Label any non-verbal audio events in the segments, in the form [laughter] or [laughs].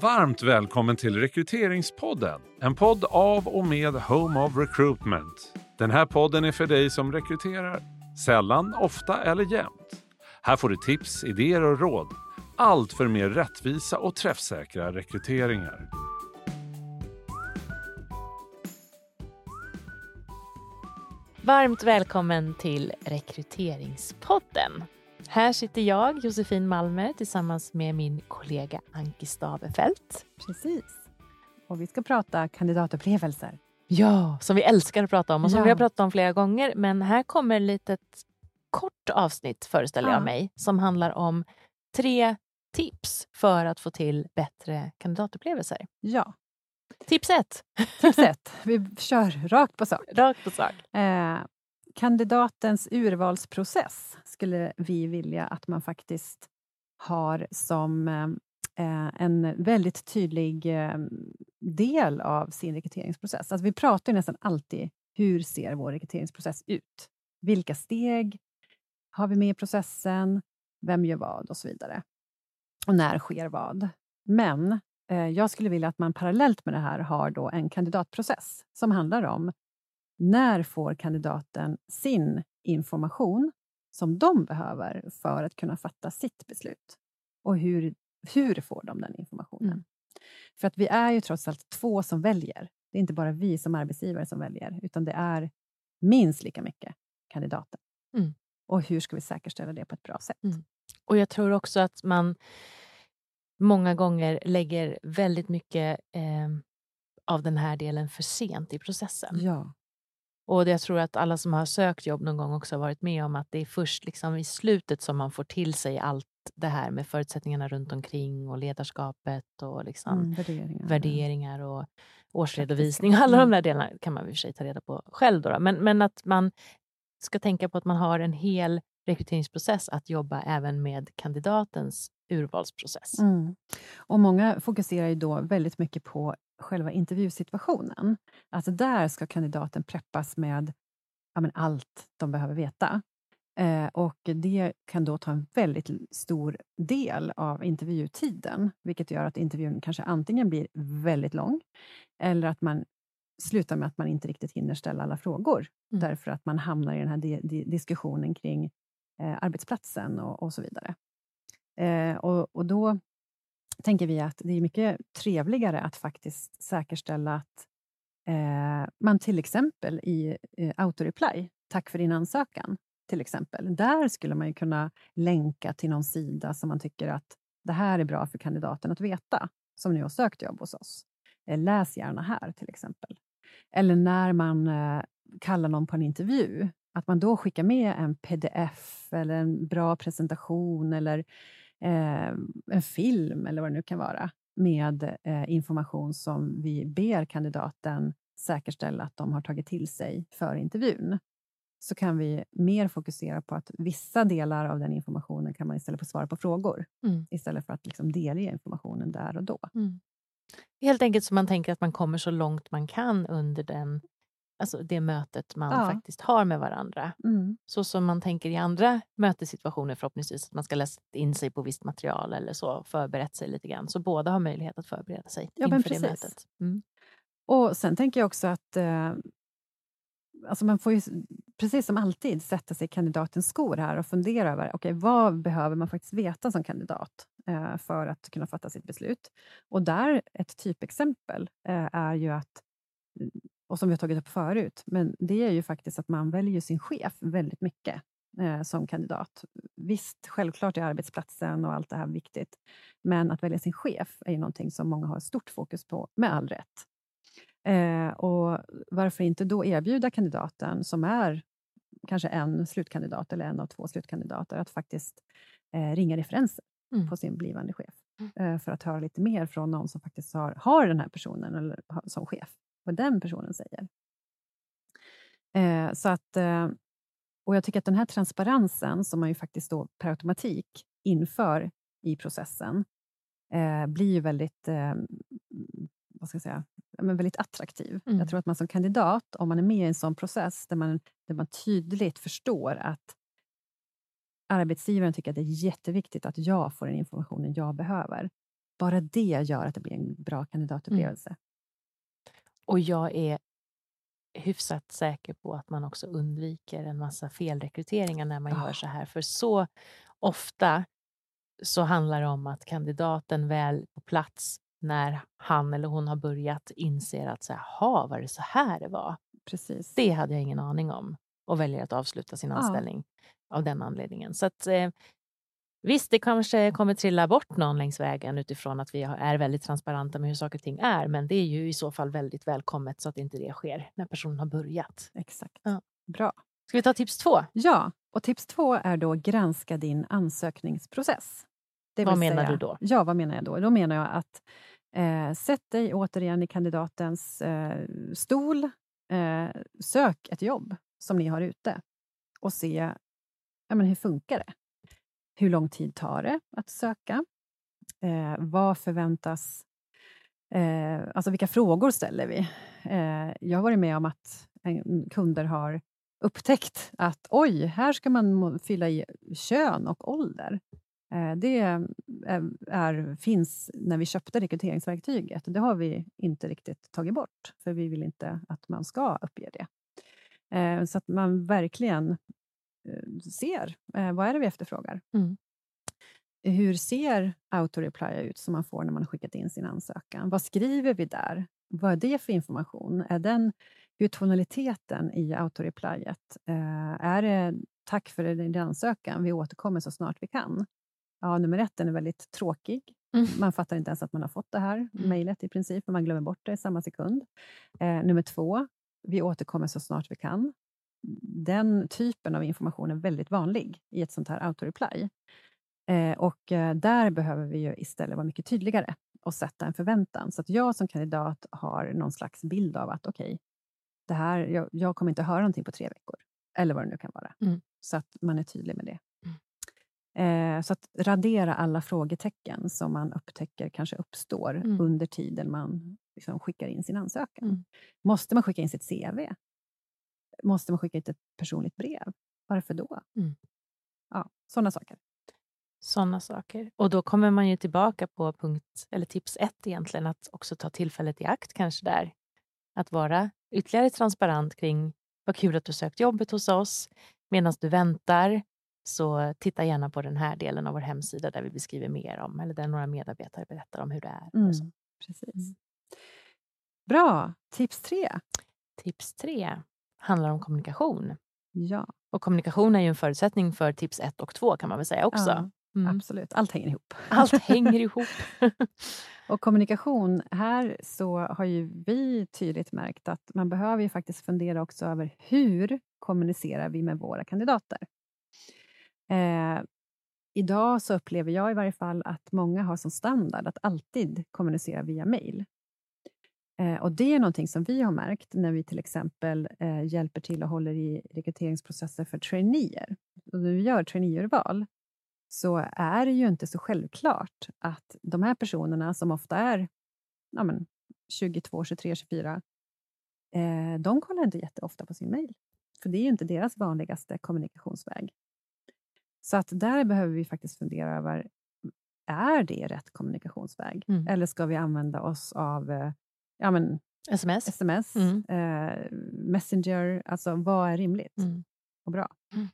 Varmt välkommen till Rekryteringspodden. En podd av och med Home of Recruitment. Den här podden är för dig som rekryterar. Sällan, ofta eller jämt. Här får du tips, idéer och råd. Allt för mer rättvisa och träffsäkra rekryteringar. Varmt välkommen till Rekryteringspodden. Här sitter jag, Josefin Malmer, tillsammans med min kollega Anki Stavefelt. Precis. Och vi ska prata kandidatupplevelser. Ja, som vi älskar att prata om och som Ja. vi har pratat om flera gånger. Men här kommer ett litet kort avsnitt, föreställer jag Ja. mig, som handlar om tre tips för att få till bättre kandidatupplevelser. Ja, Tips ett, tips [laughs] ett. Vi kör rakt på sak. rakt på sak. Eh, kandidatens urvalsprocess skulle vi vilja att man faktiskt har som eh, en väldigt tydlig eh, del av sin rekryteringsprocess. Alltså vi pratar ju nästan alltid hur ser vår rekryteringsprocess ut? Vilka steg har vi med i processen? Vem gör vad och så vidare. Och när sker vad? Men eh, jag skulle vilja att man parallellt med det här har då en kandidatprocess som handlar om när får kandidaten sin information som de behöver för att kunna fatta sitt beslut? Och hur, hur får de den informationen? Mm. För att vi är ju trots allt två som väljer. Det är inte bara vi som arbetsgivare som väljer, utan det är minst lika mycket kandidaten. Mm. Och hur ska vi säkerställa det på ett bra sätt? Mm. Och jag tror också att man många gånger lägger väldigt mycket eh, av den här delen för sent i processen. Ja. Och jag tror att alla som har sökt jobb någon gång också har varit med om att det är först liksom i slutet som man får till sig allt det här med förutsättningarna runt omkring och ledarskapet och liksom Mm, värderingar. värderingar och årsredovisning. Alla de Mm. där delarna kan man i och för sig ta reda på själv. Då, då. Men, men att man ska tänka på att man har en hel rekryteringsprocess att jobba även med kandidatens urvalsprocess. Mm. Och många fokuserar ju då väldigt mycket på själva intervjusituationen. Alltså där ska kandidaten preppas med ja, allt de behöver veta. Eh, och det kan då ta en väldigt stor del av intervjutiden, vilket gör att intervjun kanske antingen blir väldigt lång, eller att man slutar med att man inte riktigt hinner ställa alla frågor, Mm. därför att man hamnar i den här di- di- diskussionen kring eh, arbetsplatsen och, och så vidare. Eh, och, och då tänker vi att det är mycket trevligare att faktiskt säkerställa att eh, man till exempel i eh, autoreply, tack för din ansökan, till exempel, där skulle man ju kunna länka till någon sida som man tycker att det här är bra för kandidaten att veta, som nu har sökt jobb hos oss. Eh, läs gärna här, till exempel. Eller när man eh, kallar någon på en intervju, att man då skickar med en pdf eller en bra presentation eller eh, en film eller vad det nu kan vara med eh, information som vi ber kandidaten säkerställa att de har tagit till sig för intervjun. Så kan vi mer fokusera på att vissa delar av den informationen kan man istället få svara på frågor Mm. istället för att liksom delge informationen där och då. Mm. Helt enkelt så man tänker att man kommer så långt man kan under den, alltså det mötet man Ja. faktiskt har med varandra. Mm. Så som man tänker i andra mötessituationer förhoppningsvis, att man ska läsa in sig på visst material eller så, förberett sig lite grann. Så båda har möjlighet att förbereda sig Ja, inför det mötet. Mm. Och sen tänker jag också att eh, alltså man får ju, precis som alltid, sätta sig i kandidatens skor här och fundera över okay, vad behöver man faktiskt veta som kandidat eh, för att kunna fatta sitt beslut. Och där, ett typexempel eh, är ju att, och som vi har tagit upp förut, men det är ju faktiskt att man väljer sin chef väldigt mycket eh, som kandidat. Visst, självklart är arbetsplatsen och allt det här viktigt, men att välja sin chef är ju någonting som många har stort fokus på, med all rätt. Eh, och varför inte då erbjuda kandidaten, som är kanske en slutkandidat eller en av två slutkandidater, att faktiskt eh, ringa referenser Mm. på sin blivande chef. Eh, för att höra lite mer från någon som faktiskt har, har den här personen eller, som chef, vad den personen säger. Eh, så att, eh, och jag tycker att den här transparensen, som man ju faktiskt då per automatik inför i processen, eh, blir ju väldigt eh, vad ska jag säga, men väldigt attraktiv. Mm. Jag tror att man som kandidat, om man är med i en sån process där man, där man tydligt förstår att arbetsgivaren tycker att det är jätteviktigt att jag får den informationen jag behöver, bara det gör att det blir en bra kandidatupplevelse. Mm. Och jag är hyfsat säker på att man också undviker en massa felrekryteringar när man ja. gör så här. För så ofta så handlar det om att kandidaten väl på plats när han eller hon har börjat inser att här, var det så här det var? Precis. Det hade jag ingen aning om och väljer att avsluta sin anställning ja. av den anledningen. Så att, eh, Visst, det kanske kommer trilla bort någon längs vägen utifrån att vi är väldigt transparenta med hur saker och ting är, men det är ju i så fall väldigt välkommet så att inte det sker när personen har börjat. Exakt. Ja. Bra. Ska vi ta tips två? Ja, och tips två är då granska din ansökningsprocess. vad menar säga, du då? Ja, vad menar jag då? Då menar jag att eh, sätt dig återigen i kandidatens eh, stol, eh, sök ett jobb som ni har ute och se ja, men hur funkar det? Hur lång tid tar det att söka? Eh, vad förväntas... Eh, alltså vilka frågor ställer vi? Eh, jag har varit med om att kunder har upptäckt att oj, här ska man fylla i kön och ålder. Eh, det är, är, finns när vi köpte rekryteringsverktyget. Det har vi inte riktigt tagit bort, för vi vill inte att man ska uppge det. Eh, så att man verkligen ser. Eh, vad är det vi efterfrågar? Mm. Hur ser autoreply ut som man får när man har skickat in sin ansökan? Vad skriver vi där? Vad är det för information? Är den, hur är tonaliteten i autoreplyet? Eh, är det tack för din ansökan, vi återkommer så snart vi kan? Ja, nummer ett, den är väldigt tråkig. Mm. Man fattar inte ens att man har fått det här mm. mejlet i princip, men man glömmer bort det i samma sekund. Eh, nummer två, vi återkommer så snart vi kan den typen av information är väldigt vanlig i ett sånt här autoreply. Eh, och eh, där behöver vi ju istället vara mycket tydligare och sätta en förväntan. Så att jag som kandidat har någon slags bild av att okej, okay, jag, jag, kommer inte höra någonting på tre veckor. Eller vad det nu kan vara. Mm. Så att man är tydlig med det. Mm. Eh, så att radera alla frågetecken som man upptäcker kanske uppstår mm. under tiden man liksom skickar in sin ansökan. Mm. Måste man skicka in sitt CV? Måste man skicka ut ett personligt brev. Varför då? Mm. Ja, sådana saker. Sådana saker. Och då kommer man ju tillbaka på punkt, eller tips ett egentligen, att också ta tillfället i akt kanske där. Att vara ytterligare transparent kring vad kul att du sökt jobbet hos oss. Medan du väntar, så titta gärna på den här delen av vår hemsida där vi beskriver mer om, eller där några medarbetare berättar om hur det är. Mm, precis. Mm. Bra! Tips tre. Tips tre handlar om kommunikation. Ja. Och kommunikation är ju en förutsättning för tips ett och två kan man väl säga också. Ja, mm. Absolut, allt hänger ihop. Allt [laughs] hänger ihop. [laughs] och kommunikation, här så har ju vi tydligt märkt att man behöver ju faktiskt fundera också över hur kommunicerar vi med våra kandidater? Eh, idag så upplever jag i varje fall att många har som standard att alltid kommunicera via mail. Eh, och Det är någonting som vi har märkt när vi till exempel eh, hjälper till och håller i rekryteringsprocesser för traineer. Och när vi gör traineeurval så är det ju inte så självklart att de här personerna som ofta är ja, men, 22, 23, 24, eh, de kollar inte jätteofta på sin mejl. För det är ju inte deras vanligaste kommunikationsväg. Så att där behöver vi faktiskt fundera över, är det rätt kommunikationsväg? Mm. Eller ska vi använda oss av eh, ja, men, sms, SMS mm. eh, Messenger. Alltså, vad är rimligt mm. och bra? Mm.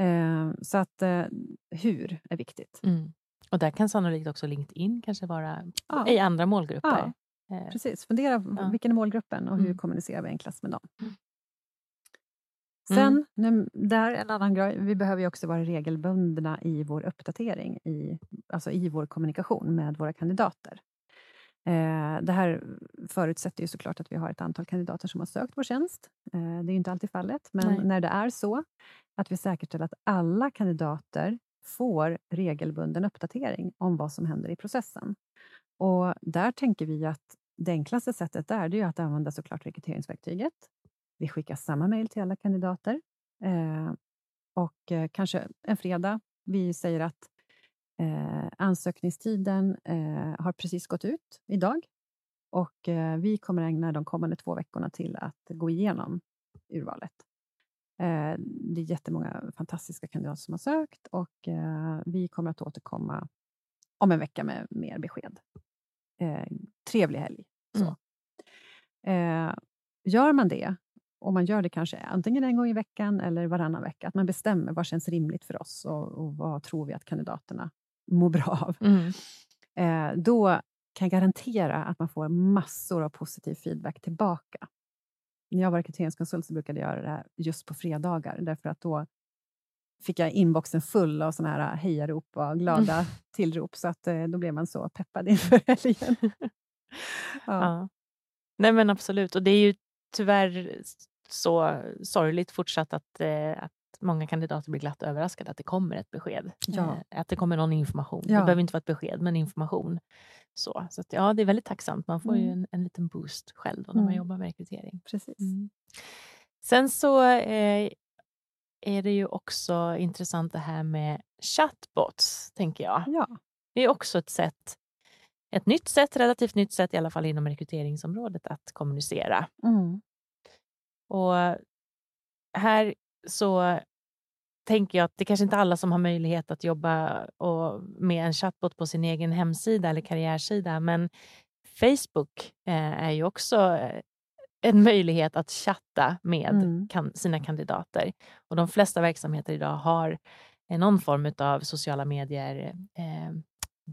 Eh, så att eh, hur är viktigt. Mm. Och där kan sannolikt också LinkedIn kanske vara ja. i andra målgrupper. Ja, eh, precis. Fundera ja. vilken är målgruppen och hur mm. kommunicerar vi enklast med dem. Sen, nu, där en annan grej, vi behöver ju också vara regelbundna i vår uppdatering, i, alltså i vår kommunikation med våra kandidater. Eh, det här förutsätter ju såklart att vi har ett antal kandidater som har sökt vår tjänst. Eh, det är ju inte alltid fallet, men Nej. när det är så, att vi säkerställer att alla kandidater får regelbunden uppdatering om vad som händer i processen. Och där tänker vi att det enklaste sättet där, det är att använda såklart rekryteringsverktyget. Vi skickar samma mejl till alla kandidater. Eh, och kanske en fredag, vi säger att Eh, ansökningstiden eh, har precis gått ut idag och eh, vi kommer ägna de kommande två veckorna till att gå igenom urvalet. Eh, det är jättemånga fantastiska kandidater som har sökt och eh, vi kommer att återkomma om en vecka med mer besked. Eh, trevlig helg. Så. Eh, gör man det, och man gör det kanske antingen en gång i veckan eller varannan vecka, att man bestämmer vad känns rimligt för oss och, och vad tror vi att kandidaterna mår bra av. Mm. Eh, då kan jag garantera att man får massor av positiv feedback tillbaka. När jag var rekryteringskonsult så brukade jag göra det här just på fredagar, därför att då fick jag inboxen full av såna här hejarop och glada Mm. tillrop, så att, eh, då blev man så peppad inför [laughs] helgen. ja. Ja. Nej men absolut. Och det är ju tyvärr så sorgligt fortsatt att, eh, att många kandidater blir glatt överraskade att det kommer ett besked. Ja. Eh, att det kommer någon information. Ja. Det behöver inte vara ett besked, men information. Så, så att, ja, det är väldigt tacksamt. Man får ju Mm. en, en liten boost själv då, när man Mm. jobbar med rekrytering. Precis. Mm. Sen så eh, är det ju också intressant det här med chatbots, tänker jag. Ja. Det är också ett sätt, ett nytt sätt, relativt nytt sätt i alla fall inom rekryteringsområdet att kommunicera. Mm. Och här så tänker jag att det kanske inte är alla som har möjlighet att jobba och med en chatbot på sin egen hemsida eller karriärsida, men Facebook eh, är ju också eh, en möjlighet att chatta med Mm. kan, sina kandidater. Och de flesta verksamheter idag har eh, någon form av sociala medier eh,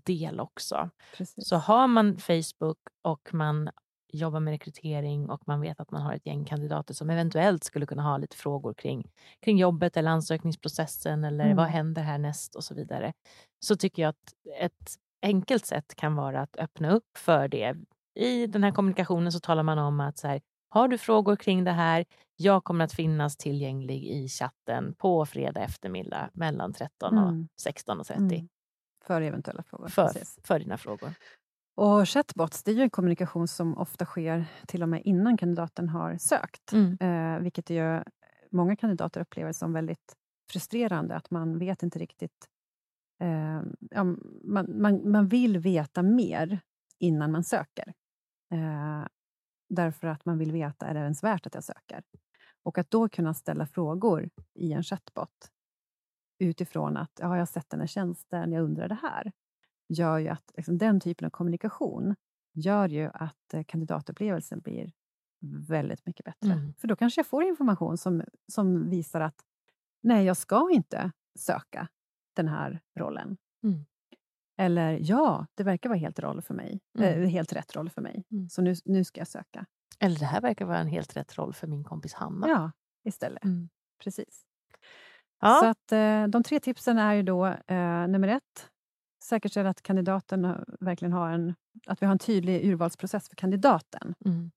del också. Precis. Så har man Facebook och man jobbar med rekrytering och man vet att man har ett gäng kandidater som eventuellt skulle kunna ha lite frågor kring, kring jobbet eller ansökningsprocessen eller Mm. vad händer härnäst och så vidare. Så tycker jag att ett enkelt sätt kan vara att öppna upp för det. I den här kommunikationen så talar man om att så här, har du frågor kring det här, jag kommer att finnas tillgänglig i chatten på fredag eftermiddag mellan 13 och Mm. 16.30 Mm. För eventuella frågor. för, Precis. för dina frågor. Och chatbots, det är ju en kommunikation som ofta sker till och med innan kandidaten har sökt. Mm. Eh, vilket ju många kandidater upplever som väldigt frustrerande, att man vet inte riktigt... Eh, ja, man, man, man vill veta mer innan man söker. Eh, därför att man vill veta, är det ens värt att jag söker? Och att då kunna ställa frågor i en chatbot utifrån att, ja, jag har sett den här tjänsten, jag undrar det här gör ju att liksom, den typen av kommunikation gör ju att eh, kandidatupplevelsen blir väldigt mycket bättre. Mm. För då kanske jag får information som, som visar att nej, jag ska inte söka den här rollen. Mm. Eller ja, det verkar vara helt, roll för mig, Mm. eh, helt rätt roll för mig, Mm. så nu, nu ska jag söka. Eller det här verkar vara en helt rätt roll för min kompis Hanna. Ja, istället. Mm. Precis. Ja. Så att, eh, de tre tipsen är ju då eh, nummer ett, säkerställa att kandidaten har- verkligen har en, att vi har en tydlig urvalsprocess för kandidaten. Mm.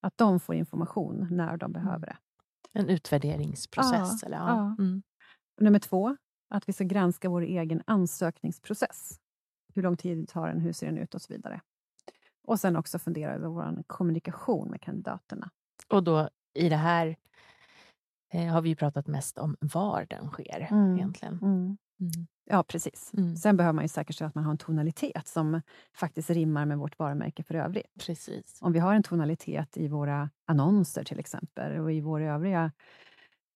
Att de får information när de behöver det. En utvärderingsprocess. Ja, eller, ja. Mm. Nummer två, att vi ska granska vår egen ansökningsprocess. Hur lång tid tar den, hur ser den ut och så vidare. Och sen också fundera över vår kommunikation med kandidaterna. Och då i det här eh, har vi pratat mest om var den sker Mm. egentligen. Mm. Mm. Ja, precis. Mm. Sen behöver man ju säkerställa att man har en tonalitet som faktiskt rimmar med vårt varumärke för övrigt. Precis. Om vi har en tonalitet i våra annonser till exempel och i vår övriga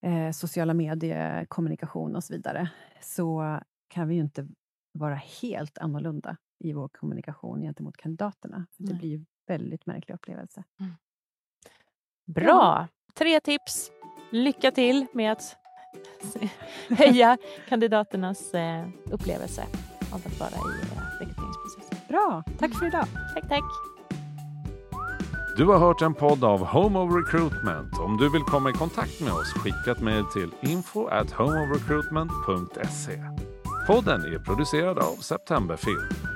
eh, sociala mediekommunikation och så vidare, så kan vi ju inte vara helt annorlunda i vår kommunikation gentemot kandidaterna. Det Nej. blir ju väldigt märklig upplevelse. Bra! Tre tips. Lycka till med att [laughs] höja kandidaternas eh, upplevelse av att vara i eh, rekryteringsprocessen. Bra, tack för idag! Tack, tack! Du har hört en podd av Home of Recruitment. Om du vill komma i kontakt med oss, skicka ett mejl till info at homeofrecruitment.se. Podden är producerad av Septemberfilm.